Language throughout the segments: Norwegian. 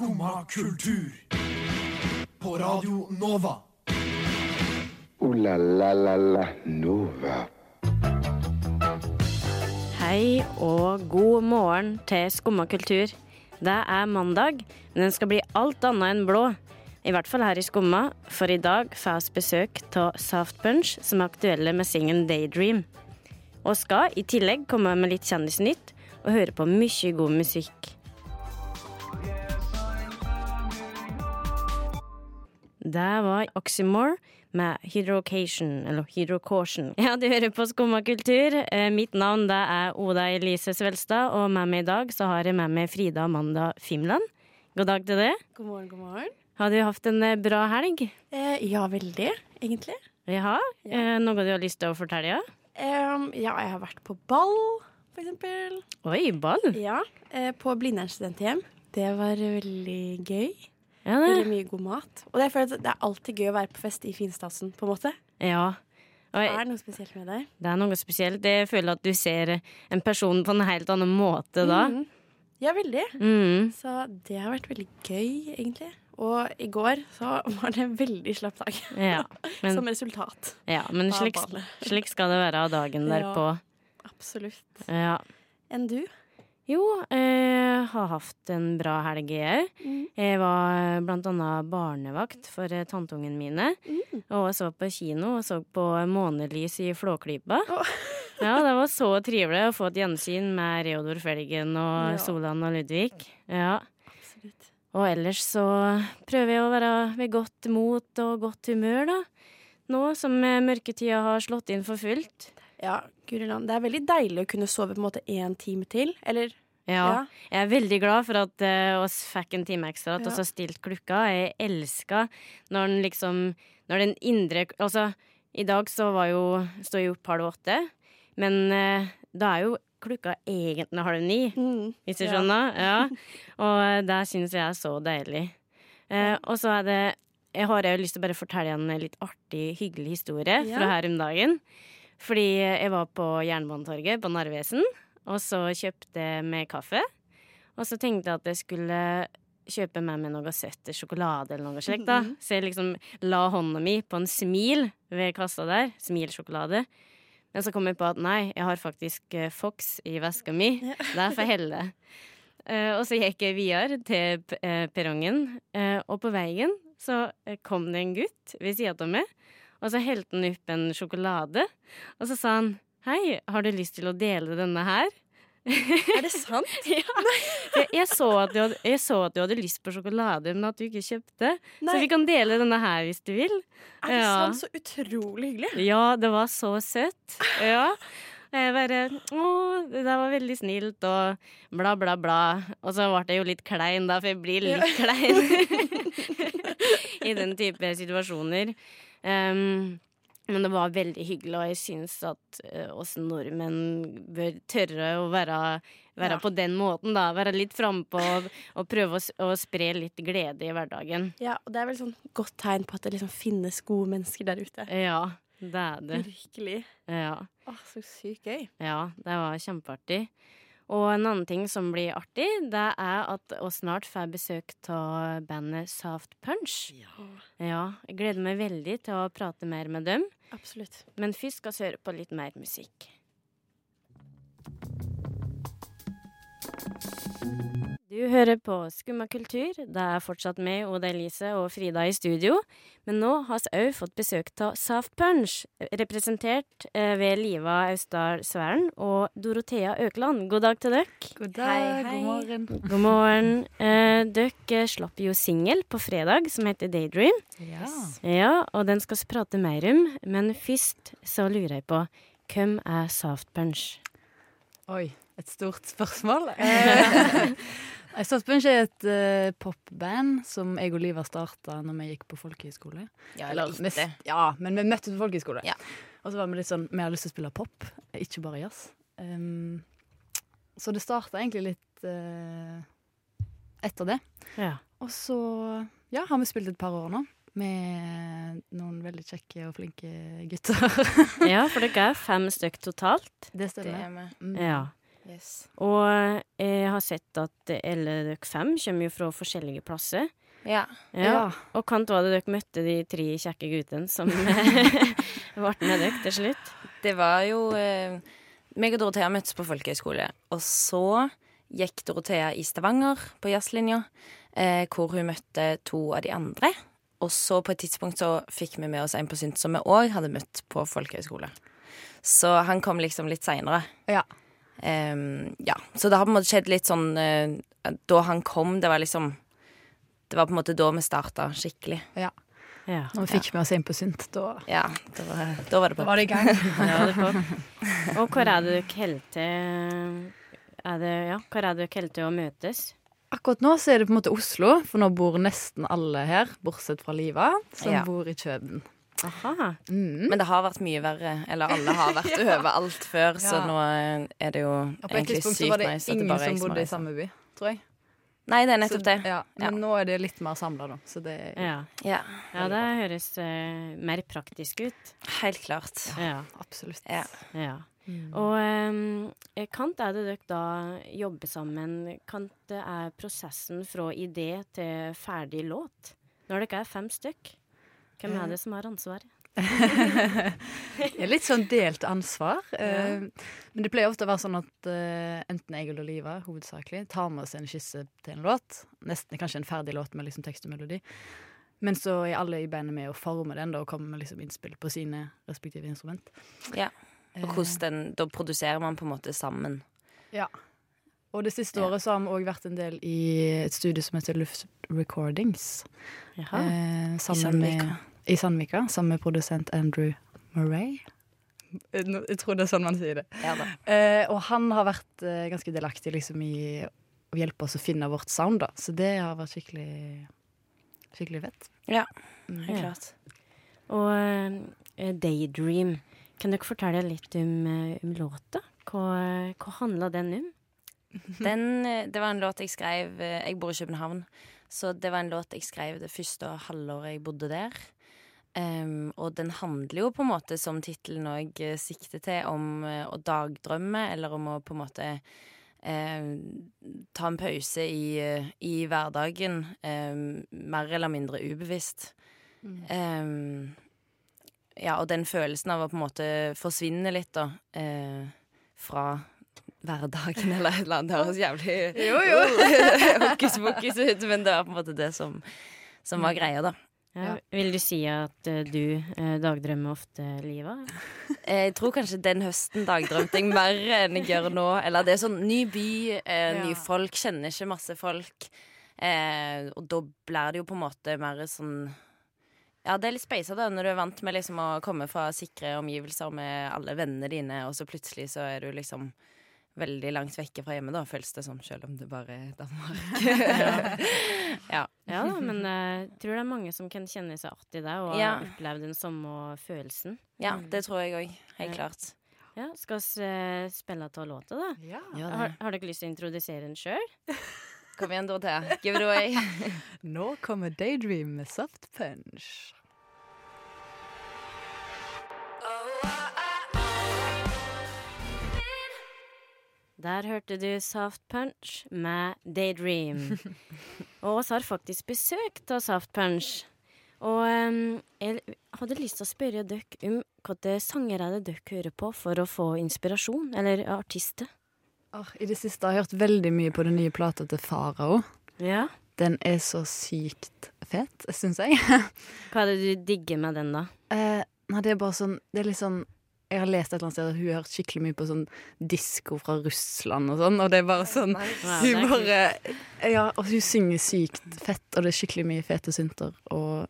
Skumma kultur. På Radio Nova. O-la-la-la-la Nova. Hei og god morgen til Skumma kultur. Det er mandag, men den skal bli alt annet enn blå. I hvert fall her i Skumma, for i dag får vi besøk av Soft Punch, som er aktuelle med singen Daydream. Og skal i tillegg komme med litt kjendisnytt og høre på mye god musikk. Det var Oxymore med Hydrocation, eller Hydrocaution. Ja, du hører på Skumma kultur. Eh, mitt navn det er Oda Elise Svelstad, og med meg i dag så har jeg med meg Frida Amanda Fimland. God dag til deg. God morgen, god morgen. Har du hatt en eh, bra helg? Eh, ja, veldig, egentlig. Ja. Eh, noe du har lyst til å fortelle? Um, ja, jeg har vært på ball, for eksempel. Oi, ball. Ja, eh, på Blindern studenthjem. Det var veldig gøy. Ja, Veldig mye god mat. Og føler at det er alltid gøy å være på fest i finstasen, på en måte. Ja. Og Det er noe spesielt med deg? det er noe spesielt. Jeg føler at du ser en person på en helt annen måte da. Mm. Ja, veldig. Mm. Så det har vært veldig gøy, egentlig. Og i går så var det en veldig slapp dag. Ja. Men, Som resultat ja, men slik, slik skal det være av dagen Ja. derpå. Absolutt. Ja. Enn du? Jo, jeg har hatt en bra helg, jeg òg. Mm. Jeg var blant annet barnevakt for eh, tanteungene mine. Mm. Og så på kino og så på månelys i Flåklypa. Ja, det var så trivelig å få et gjensyn med Reodor Felgen og Ja. Solan og Ludvig. Ja. Absolutt. Og ellers så prøver jeg å være ved godt mot og godt humør, da. Nå som eh, mørketida har slått inn for fullt. Ja, guri land. Det er veldig deilig å kunne sove på en måte én time til. Eller Ja. Jeg er veldig glad for at uh, oss fikk en time ekstra at Ja. oss har stilt klokka. Jeg elsker når den liksom Når den indre Altså, i dag så var jo Står jeg opp halv åtte, men uh, da er jo klokka egentlig halv ni. mm. Hvis du Ja. skjønner? Ja. Og eh, det syns jeg er så deilig. Uh, og så er det Jeg har jo lyst til å bare fortelle en litt artig, hyggelig historie Ja. fra her om dagen. Fordi jeg var på Jernbanetorget på Narvesen, og så kjøpte jeg meg kaffe. Og så tenkte jeg at jeg skulle kjøpe meg med noe søtt, sjokolade eller noe slikt. da. Så jeg liksom la hånda mi på en smil ved kassa der. Smilsjokolade. Men så kom jeg på at nei, jeg har faktisk eh, Fox i veska mi. Det er for helle. Eh, og så gikk jeg videre til eh, perrongen, og på veien så kom det en gutt ved sida av meg. Og så helte han opp en sjokolade, og så sa han Hei, har du lyst til å dele denne her? Er det sant? ja. jeg, jeg, så hadde, jeg så at du hadde lyst på sjokolade, men at du ikke kjøpte. Så vi kan dele denne her hvis du vil. Er det Ja. sant? Så utrolig hyggelig. Ja, det var så søtt. Ja. Jeg bare Å, det der var veldig snilt, og bla, bla, bla. Og så ble jeg jo litt klein, da, for jeg blir litt klein i den type situasjoner. Um, men det var veldig hyggelig, og jeg syns at uh, oss nordmenn bør tørre å være, være Ja. på den måten, da. Være litt frampå og, og prøve å, å spre litt glede i hverdagen. Ja, og det er vel sånn godt tegn på at det liksom finnes gode mennesker der ute. Ja, det er det. Virkelig. Ja. Åh, så sykt gøy. Ja, det var kjempeartig. Og en annen ting som blir artig, det er at vi snart får besøk av bandet Soft Punch. Ja, jeg gleder meg veldig til å prate mer med dem. Absolutt. Men først skal vi høre på litt mer musikk. Du hører på Skumma kultur. Det er fortsatt meg, Oda Elise og Frida i studio. Men nå har vi òg fått besøk av Soft Punch, representert eh, ved Liva Austdal Sværen og Dorothea Økland. God dag til dere. God dag, Hei, hei. god morgen. God morgen. Eh, dere slapp jo singel på fredag som heter Daydream. Ja. Ja, og den skal vi prate mer om. Men først så lurer jeg på hvem er Soft Punch? Oi, et stort spørsmål. Soft Punch er et uh, popband som jeg og Liva starta når vi gikk på folkehøyskole. Ja, Eller, eller vi- Ja, men vi møttes på folkehøyskole. Ja. Og så var vi litt sånn Vi har lyst til å spille pop, ikke bare jazz. Um, så det starta egentlig litt uh, etter det. Ja. Og så ja, har vi spilt et par år nå. Med noen veldig kjekke og flinke gutter. ja, for dere er fem stykk totalt. Det Det er med. Mm. Ja. Yes. Og jeg har sett at alle dere fem kommer jo fra forskjellige plasser. Ja. Ja. Og kan det være dere møtte de tre kjekke guttene som ble med dere til slutt? Det var jo eh, meg og Dorothea møttes på folkehøyskole. Og så gikk Dorothea i Stavanger på jazzlinja, eh, hvor hun møtte to av de andre. Og så på et tidspunkt så fikk vi med oss en på Synt som vi òg hadde møtt på folkehøyskole. Så han kom liksom litt seinere. Ja. Ehm, ja. Så det har på en måte skjedd litt sånn uh, Da han kom, det var liksom Det var på en måte da vi starta skikkelig. Ja. Når vi fikk med oss inn på Synt, da Ja, det var, da var det på. var det i gang. Ja, det. Og hvor er det dere holder til? Er det, ja, hvor er det dere holder til å møtes? Akkurat nå så er det på en måte Oslo, for nå bor nesten alle her, bortsett fra Liva, som Ja. bor i Kjøben. Aha. Mm. Men det har vært mye verre. Eller alle har vært overalt før, så Ja. nå er det jo Og på et tidspunkt så var det nice det ingen er som bodde i samme by, tror jeg. Nei, det er nettopp det. Ja, men Ja. nå er det litt mer samla, da. Så det Ja. Ja, ja, det høres uh, mer praktisk ut. helt klart. Ja. absolutt. Ja. ja. Mm. Og um, kant er det dere da jobber sammen? Kant det er prosessen fra idé til ferdig låt? Når dere er fem stykk, hvem er det som har ansvar? Det er litt sånn delt ansvar. Ja. eh, Men det pleier ofte å være sånn at eh, enten jeg eller Liva hovedsakelig tar med oss en skisse til en låt. Nesten kanskje en ferdig låt med liksom tekst og melodi. Men så er alle i bandet med å forme den da, og kommer med liksom innspill på sine respektive instrument. Ja. Og hvordan den, da produserer man på en måte sammen. Ja. Og det siste Ja. året så har vi òg vært en del i et studio som heter Luft Recordings. Jaha. Eh, sammen med, I Sandvika. Sammen med produsent Andrew Murray. Eh, Jeg tror det er sånn man sier det. Ja da. Eh, og han har vært eh, ganske delaktig liksom, i å hjelpe oss å finne vårt sound, da. Så det har vært skikkelig, skikkelig fett. Ja, Mm. helt Ja. klart. Og uh, Daydream, kan dere fortelle litt om, eh, om låta? Hva, hva handla den om? Den, det var en låt jeg skrev Jeg bor i København, så det var en låt jeg skrev det første halvåret jeg bodde der. Em, og den handler jo på en måte, som tittelen òg sikter til, om eh, å dagdrømme, eller om å på en måte eh, ta en pause i, eh, i hverdagen, mer eller mindre ubevisst. Em, ja, og den følelsen av å på en måte forsvinne litt, da, eh, fra hverdagen, eller et eller annet. Det høres jævlig hokus pokus ut, men det var på en måte det som, som var greia, da. Ja, Vil du si at uh, du uh, dagdrømmer ofte, Liva? Jeg tror kanskje den høsten dagdrømte jeg mer enn jeg gjør nå. Eller det er sånn ny by, eh, nye Ja. folk, kjenner ikke masse folk. Eh, og da blir det jo på en måte mer sånn Ja, det er litt speisa da, når du er vant med liksom å komme fra sikre omgivelser med alle vennene dine, og så plutselig så er du liksom veldig langt vekke fra hjemme, da, føles det som, selv om det bare er Danmark. ja. Ja da, men jeg uh, tror det er mange som kan kjenne seg artig i det, og Ja. har opplevd den samme følelsen. ja, det tror jeg òg. Helt klart. Ja, Skal vi eh, spille av låta, da? Ja. Har, har dere lyst til å introdusere den sjøl? Kom igjen, Dorothea. Give it away. Nå kommer Daydream med Soft Punch. Der hørte du Soft Punch med Daydream. og oss har faktisk besøk av Soft Punch. Og um, jeg hadde lyst til å spørre dere om hvilke sanger er det dere hører på for å få inspirasjon, eller artister? Oh, I det siste har jeg hørt veldig mye på den nye plata til Farao. Ja. Den er så sykt fet, syns jeg. Hva er det du digger med den, da? Eh, nei, det er bare sånn Det er litt sånn Jeg har lest et eller annet sted at hun har hørt skikkelig mye på sånn disko fra Russland og sånn, og det er bare sånn Hun bare Ja, og hun synger sykt fett, og det er skikkelig mye fete synter og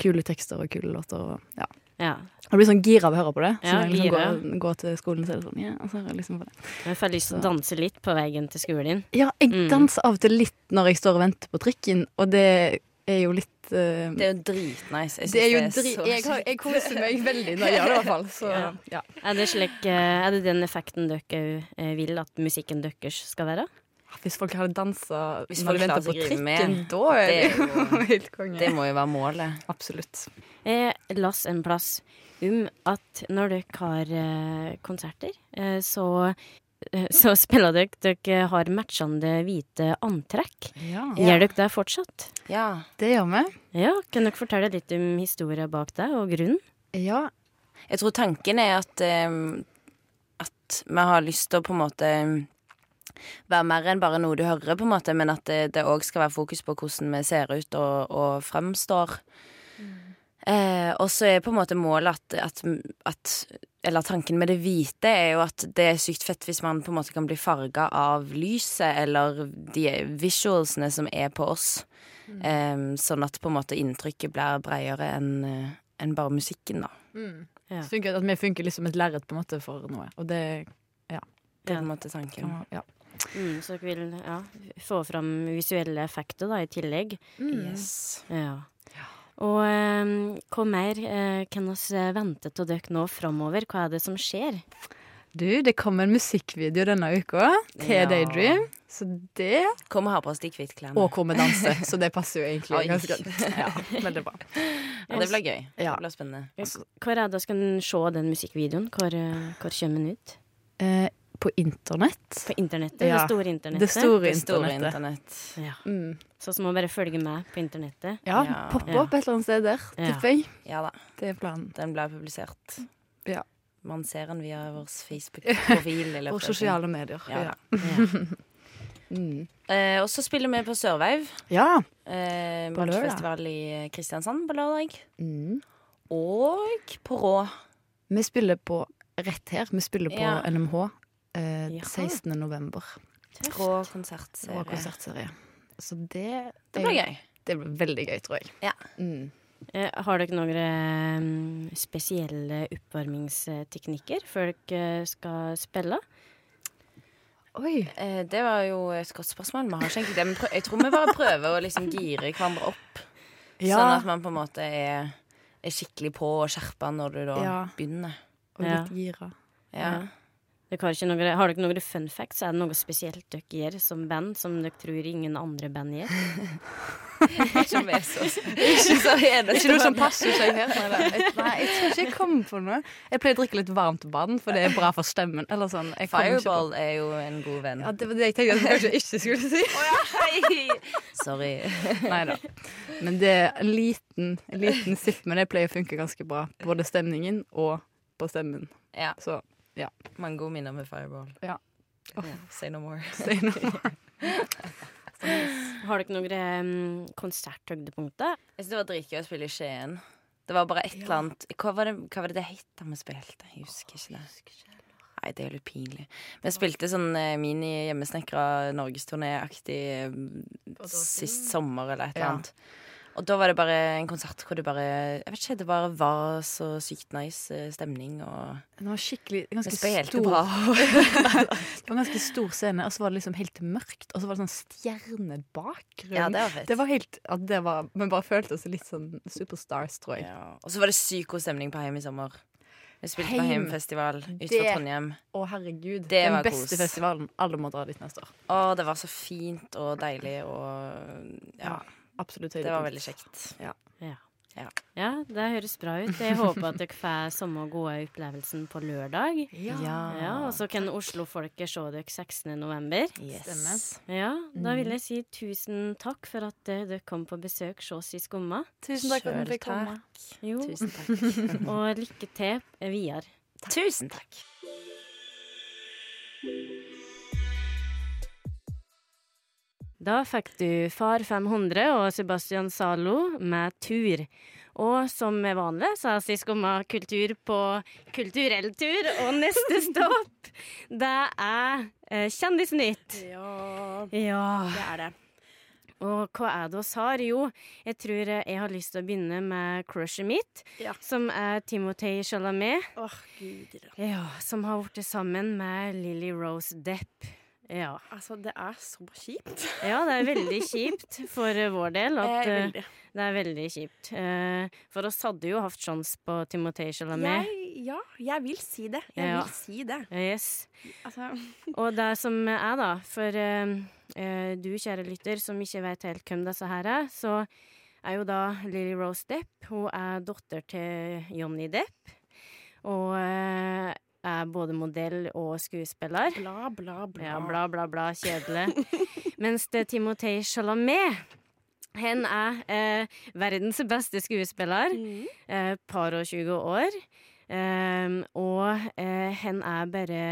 kule tekster og kule låter og ja. Ja. Jeg blir sånn gira av å høre på det. Så Ja, når jeg liksom går, går til skolen, så er det sånn Ja, og så hører jeg liksom på det. Jeg får lyst til å danse litt på veien til skolen. din. Ja, jeg Mm. danser av og til litt når jeg står og venter på trikken, og det er jo litt eh, Det er jo dritnice. Jeg det er jo synes dri... så Jeg, har, jeg koser meg veldig når jeg gjør det, i hvert fall. Så Ja. ja. Er det, slik, eh, er det den effekten dere eh, vil at musikken deres skal være? Hvis folk hadde dansa Hvis når folk de venter på trikken, med, da er det det er jo helt konge. Det må jo være målet. Absolutt. Jeg las en plass om at når dere har konserter, så så spiller dere Dere har matchende hvite antrekk. Ja. Gjør dere det fortsatt? Ja. Det gjør vi. Ja, kan dere fortelle litt om historien bak det, og grunnen? Ja. Jeg tror tanken er at At vi har lyst til å på en måte være mer enn bare noe du hører, på en måte, men at det òg skal være fokus på hvordan vi ser ut og, og fremstår. Eh, og så er på en måte målet at, at, at Eller tanken med det hvite er jo at det er sykt fett hvis man på en måte kan bli farga av lyset eller de visualsene som er på oss. Eh, sånn at på en måte inntrykket blir bredere enn en bare musikken, da. Ja. Så funker, at vi funker liksom et lerret på en måte for noe. Og det Det er på en måte tanken. Ja. Mm, så dere vil ja, få fram visuelle effekter da, i tillegg? Yes. Ja. Og eh, hva mer eh, kan vi vente til dere nå framover? Hva er det som skjer? Du, det kommer en musikkvideo denne uka til Ja. Daydream. Så det Kom og ha på oss de hvite-klærne. Og hvor vi danser. Så det passer jo egentlig Oi. ganske godt. Ja, veldig bra. Ja, det blir gøy. Ja. Det blir spennende. Hvor er det vi kan se den musikkvideoen? Hvor, eh, hvor kommer den ut? Eh, på internett. På internettet? Ja. Det store internettet? Det store Det store internettet. internett. Ja. Mm. Så vi må bare følge med på internettet. Ja, Ja. poppe Ja. opp et eller annet sted der, Ja. tipper jeg. Ja da. Det er planen. Den ble publisert. Ja. Man ser den via vår Facebook-profil. eller Og sosiale medier. Ja. Ja. Ja. Mm. Eh, og så spiller vi på Sørveiv. ja. Eh, Bransjefestival i Kristiansand på lørdag. Mm. Og på Rå. Vi spiller på rett her. Vi spiller på Ja. NMH eh, ja. 16. november. Rå konsertserie. Rå konsertserie. Så det Det blir gøy. Det blir veldig gøy, tror jeg. Ja. Eh, Mm. Har dere noen eh, spesielle oppvarmingsteknikker før dere skal spille? Oi. Eh, det var jo et godt spørsmål. Vi har ikke egentlig det. Men prø jeg tror vi bare prøver å liksom gire hverandre opp. Ja. Sånn at man på en måte er, er skikkelig på og skjerpa når du da Ja. begynner. Og litt gira. Ja. Dere har, ikke noen, har dere noen fun facts? Er det noe spesielt dere gjør som band som dere tror ingen andre band gjør? Ikke noe som passer seg her. Nei, jeg, tror ikke jeg kommer på noe. Jeg pleier å drikke litt varmt vann, for det er bra for stemmen. Eller sånn. Jeg kommer ikke på- Fireball er jo en god venn. Ja, det var det jeg tenkte at jeg kanskje ikke skulle si. Hei! Sorry. Nei da. Men det er en liten, en liten sipp, men det pleier å funke ganske bra. Både stemningen og på stemmen. Ja, Så mange gode minner med Fireball. Ja. Say no more. Say no more. Har dere noen um, konserthøydepunkter? Jeg synes det var dritgøy å spille i Skien. Det var bare et eller annet Hva var det hva var det, det het da vi spilte? Jeg husker ikke det. Nei, det er litt pinlig. Vi spilte sånn eh, mini-hjemmesnekra norgesturné-aktig eh, sist sommer eller et eller Ja. Og da var det bare en konsert hvor det bare Jeg vet ikke, det bare var så sykt nice eh, stemning, og Det var skikkelig ganske stor. Det var en ganske stor scene, og så var det liksom helt mørkt, og så var det sånn stjernebakgrunn. Ja, det var fett. Det var helt at det var, Vi bare følte oss litt sånn superstars, tror jeg. Ja. Og så var det psyko stemning på Heim i sommer. Vi spilte på Heim. Heimfestival utenfor Trondheim. Å, herregud. Det Den var beste kos. festivalen. Alle må dra dit neste år. Å, det var så fint og deilig og Ja, Absolutt det var veldig kjekt. Ja. ja, det høres bra ut. Jeg håper at dere får samme gode opplevelsen på lørdag. Ja. Ja, Og så kan Oslo-folket se dere 16. november. Yes. Ja, da vil jeg si tusen takk for at eh, dere kom på besøk hos oss i Skumma. Tusen takk for at dere du fikk komme. Jo, Tusen takk. og lykke til videre. Tusen takk. Da fikk du Far 500 og Sebastian Zalo med Tur. Og som er vanlig, så har vi skumma kultur på kulturell tur. Og neste stopp, det er eh, Kjendisnytt. Ja, Ja. det er det. Og hva er det vi har? Jo, jeg tror jeg har lyst til å begynne med crushet mitt, Ja. som er Timothy Chalamet. Åh, gud. Ja, som har blitt sammen med Lily Rose Depp. Ja. Altså, det er så kjipt. ja, det er veldig kjipt for eh, vår del at Eh, eh. Det er veldig kjipt. Eh, for oss hadde jo hatt sjanse på Timothée Chalamet. Ja, jeg vil si det. Jeg Ja. vil si det. Yes. Altså, Og det som er, da, for eh, du kjære lytter som ikke vet helt hvem disse her er, så er jo da Lily Rose Depp Hun er datter til Johnny Depp. Og eh, er både modell og skuespiller. Bla, bla, bla. Ja, bla, bla, bla. Kjedelig. Mens det Timothée Chalamet hen er eh, verdens beste skuespiller. Mm. Eh, par og 20 år. Eh, og eh, hen er bare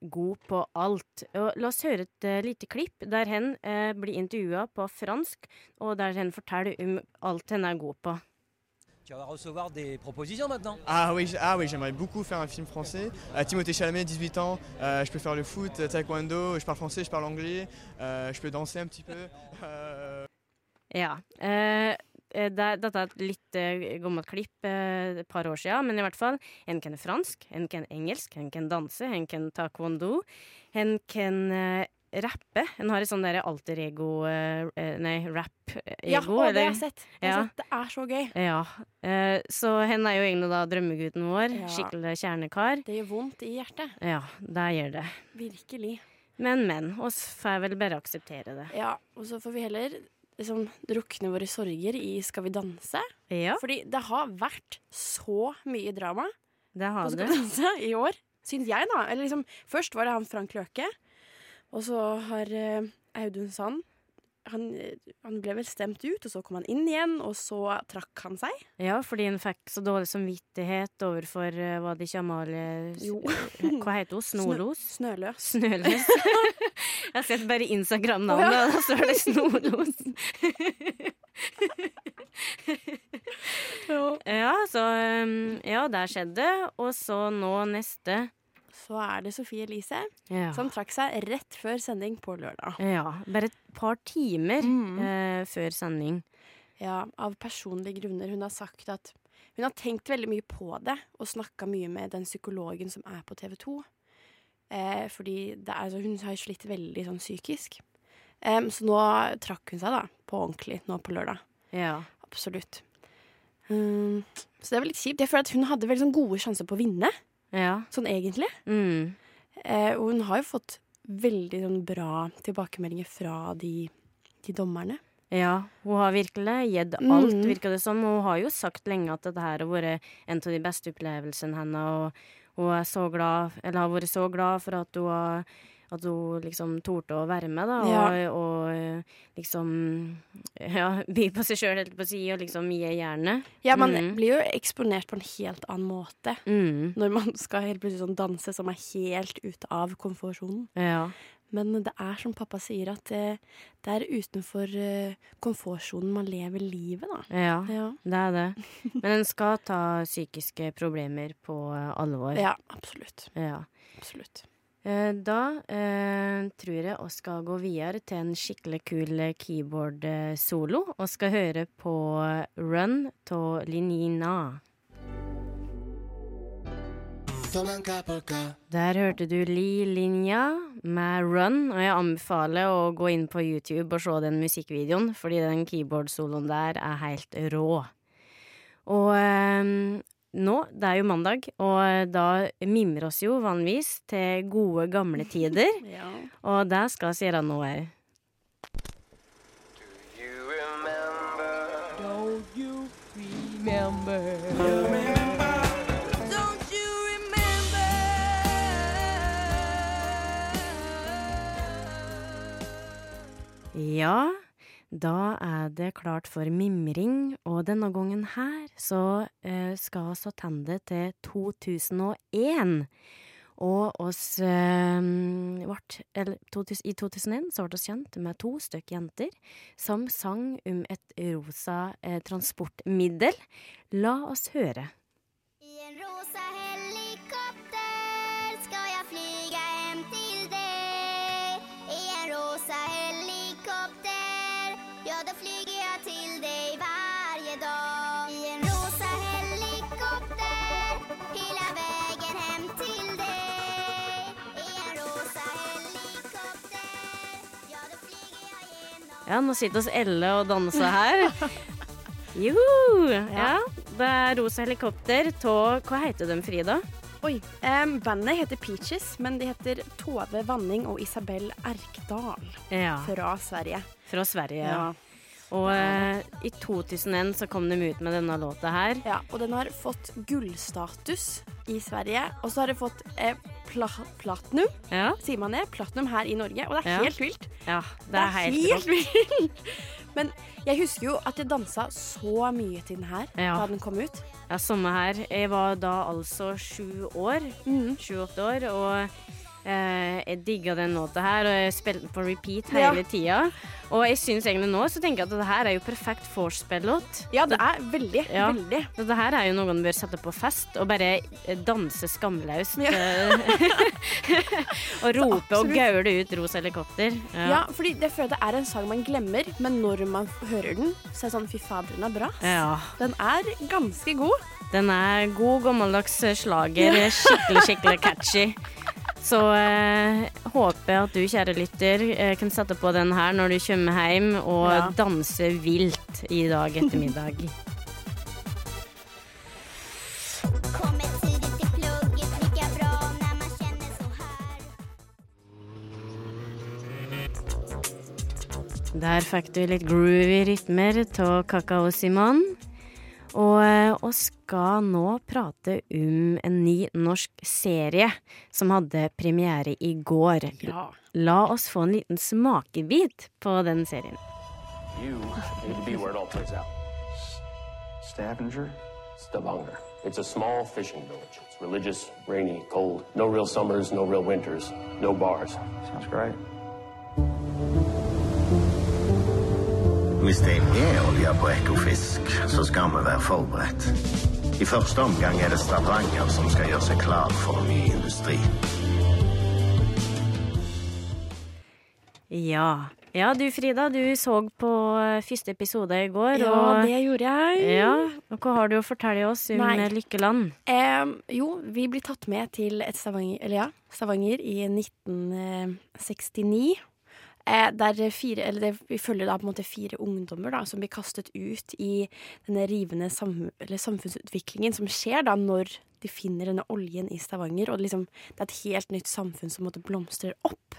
god på alt. Og la oss høre et uh, lite klipp der hen eh, blir intervjua på fransk, og der hen forteller om alt hen er god på. Tu vas recevoir des propositions maintenant Ah oui, ah oui j'aimerais beaucoup faire un film français. Euh, Timothée Chalamet, 18 ans, euh, je peux faire le foot, euh, taekwondo, je parle français, je parle anglais, euh, je peux danser un petit peu. euh, Ja. Eh, eh, det, dette er et litt eh, gammelt klipp, et par år siden, men i hvert fall. En kan fransk, en kan engelsk, en kan danse, en kan taekwondo. En kan rappe. Hun har et sånn derre alter ego eh, eh, Nei, rap-ego. Ja, og det har jeg sett. Har jeg Ja. sett. det er så gøy. Ja. Eh, så hun er jo egentlig da drømmegutten vår. Ja. Skikkelig kjernekar. Det gjør vondt i hjertet. Ja, det gjør det. Virkelig. Men, men. Oss får vel bare akseptere det. Ja, og så får vi heller liksom drukne våre sorger i Skal vi danse. Ja, Fordi det har vært så mye drama det har på Skal vi danse i år. Syns jeg, da. Eller liksom, først var det han Frank Løke. Og så har eh, Audun Sand han, eh, han ble vel stemt ut, og så kom han inn igjen, og så trakk han seg. Ja, fordi han fikk så dårlig samvittighet overfor uh, var det ikke Amalie Jo. Hva heter hun? Snolos? Snøløs. Snøløs. Jeg har sett bare Instagram-navnet, og så er det Snolos. ja, så um, Ja, der skjedde. Og så nå neste. Så er det Sofie Elise, Ja. som trakk seg rett før sending på lørdag. ja. Bare et par timer Mm. eh, før sending. Ja, av personlige grunner. Hun har sagt at hun har tenkt veldig mye på det, og snakka mye med den psykologen som er på TV 2. Eh, fordi det er, altså, hun har slitt veldig sånn psykisk. Em, så nå trakk hun seg, da. På ordentlig, nå på lørdag. Ja. Absolutt. Um, så det var litt kjipt. Jeg føler at hun hadde veldig sånn gode sjanser på å vinne, Ja. sånn egentlig. Mm. Eh, og hun har jo fått veldig sånn bra tilbakemeldinger fra de, de dommerne. Ja, hun har virkelig gitt alt, mm. virker det som. Hun har jo sagt lenge at dette her har vært en av de beste opplevelsene henne, og hun så glad, eller har vært så glad for at hun har at hun liksom torde å være med, da, og, Ja. og liksom Ja, by på seg sjøl, helt på å si, og liksom gi jernet. Ja, man mm. blir jo eksponert på en helt annen måte. Mm. når man skal helt plutselig sånn danse som er helt ute av komfortsonen. Ja. Men det er som pappa sier, at det, det er utenfor eh, komfortsonen man lever livet, da. ja, Ja, det er det. Men en skal ta psykiske problemer på alvor. ja absolutt. Ja. absolutt. Eh, Da eh, tror jeg vi skal gå videre til en skikkelig kul keyboard-solo, og skal høre på Run av Linina. Der hørte du Li Linja med Run, og jeg anbefaler å gå inn på YouTube og se den musikkvideoen, fordi den keyboard-soloen der er helt rå. Og eh, nå, det er jo mandag, og da mimrer oss jo vanligvis til gode, gamle tider. Ja. Og det skal vi gjøre nå òg. Ja, da er det klart for mimring, og denne gangen her så eh, skal vi tilbake til 2001. Og oss eh, vart, eller, I 2001 så ble vi kjent med to stykk jenter som sang om et rosa eh, transportmiddel. La oss høre. Ja, nå sitter oss Elle og danser her. Joho! Ja, det er rosa helikopter av Hva heter de, Frida? Oi. Um, bandet heter Peaches, men de heter Tove Vanning og Isabel Erkdal Ja, fra Sverige. fra Sverige. Ja. Og eh, i 2001 så kom de ut med denne låta her. Ja, og den har fått gullstatus i Sverige. Og så har det fått eh, pla platinum, Ja, sier man det? Platinum her i Norge. Og det er Ja. helt vilt. ja det er helt helt vilt. Men jeg husker jo at jeg dansa så mye til den her Ja. da den kom ut. Ja, samme her. Jeg var da altså sju år. Mhm. Sju-åtte år. Og eh, jeg digga den låta her, og jeg spilte den på repeat Ja. hele tida. Og jeg syns egentlig nå så tenker jeg at det her er jo perfekt vorspiel-låt. Ja, det er veldig, Ja. veldig. Det her er jo noe man bør sette på fest og bare eh, danse skamløst. Ja. eh, og rope og gaule ut rosa helikopter. Ja, fordi jeg føler det er en sang man glemmer, men når man hører den, så er det sånn fy fader, den er bra. ja. Den er ganske god. Den er god, gammeldags slager. Skikkelig, skikkelig catchy. Så eh, håper jeg at du, kjære lytter, eh, kan sette på den her når du kommer hjem og Ja. danse vilt i dag ettermiddag. Der fikk du litt groovy rytmer av Kakao Simon. Og eh, vi skal nå prate om en ny norsk serie som hadde premiere i går. Ja. La oss få en liten smakebit på den serien. You need to be where it all plays out. Stavanger? Stavanger. It's a small fishing village. It's religious, rainy, cold. No real summers, no real winters, no bars. Sounds great. Hvis det er olje på Ekofisk, så skal vi være forberedt. I første omgang er det Stavanger som skal gjøre seg klar for ny industri. Ja. ja, du Frida, du så på eh, første episode i går. Ja, og, det gjorde jeg. ja, og hva har du å fortelle oss om Nei. eh, Lykkeland? Em, jo, vi blir tatt med til et Stavanger, eller ja, Stavanger i 1969. Eh, der fire, eller det, vi følger da på en måte fire ungdommer da, som blir kastet ut i denne rivende sam, eller samfunnsutviklingen som skjer da når de finner denne oljen i Stavanger. Og det liksom, det er et helt nytt samfunn som måte blomstrer opp.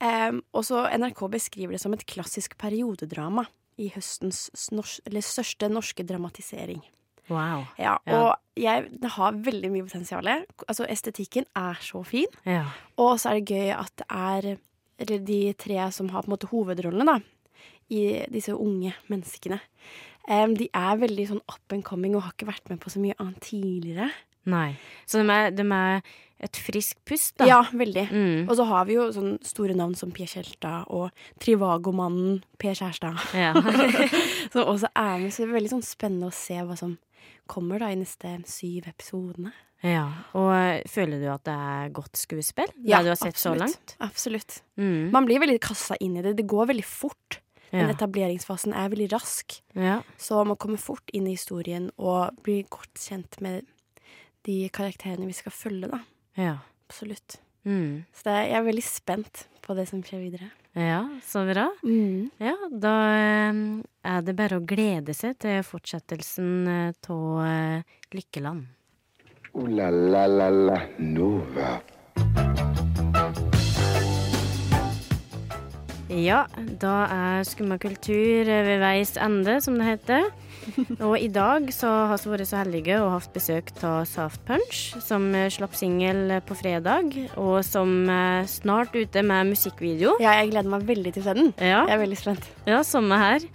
Um, og så NRK beskriver det som et klassisk periodedrama i høstens eller største norske dramatisering. Wow. Ja, Ja. og jeg, det har veldig mye potensial. Altså, estetikken er så fin. Ja. Og så er det gøy at det er eller de tre som har på en måte hovedrollene da, i disse unge menneskene. um, de er veldig sånn up and coming og har ikke vært med på så mye annet tidligere. Nei. Så de er, de er et friskt pust, da. Ja, veldig. Mm. Og så har vi jo sånne store navn som Pia Kjelta og Trivago-mannen Per Kjærstad. Ja. som også er med, så det er veldig sånn spennende å se hva som kommer da i neste syv episodene. ja. Og eh, føler du at det er godt skuespill? det du har sett så absolutt. langt? Absolutt. Mm. Man blir veldig kassa inn i det. Det går veldig fort. Ja. Men etableringsfasen er veldig rask. Ja. Så man kommer fort inn i historien og blir godt kjent med de karakterene vi skal følge, da. Ja. Absolutt. Mm. Så det jeg er veldig spent på det som skjer videre. ja, så bra. Ja, da eh, er det bare å glede seg til fortsettelsen av Lykkeland. Ooh la la la la Nova. Ja, da er Skumma kultur ved veis ende, som det heter. Og i dag så har vi vært så heldige og hatt besøk av Saft Punch, som eh, slapp singel på fredag, og som er snart ute med musikkvideo. Ja, jeg gleder meg veldig til å se den. Ja, Jeg er veldig spent. ja samme her.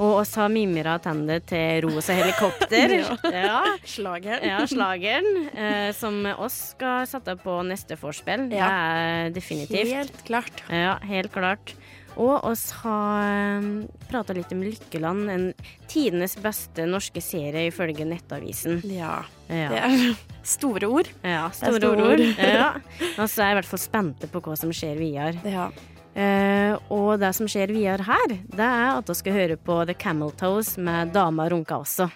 Og oss har mimra tenner til rosa helikopter. Ja. ja. Slageren. Ja, slageren, eh, som oss skal sette på neste vorspiel. Ja. Det er definitivt. Helt klart. Ja, helt klart. Og oss har prata litt om Lykkeland, en tidenes beste norske serie ifølge Nettavisen. Ja. Ja, Det er store ord. ja store, store ord. ja. Og så er jeg i hvert fall spente på hva som skjer videre. Ja. Uh, og det som skjer videre her, det er at vi skal høre på The Camel Toes med Dama runka også.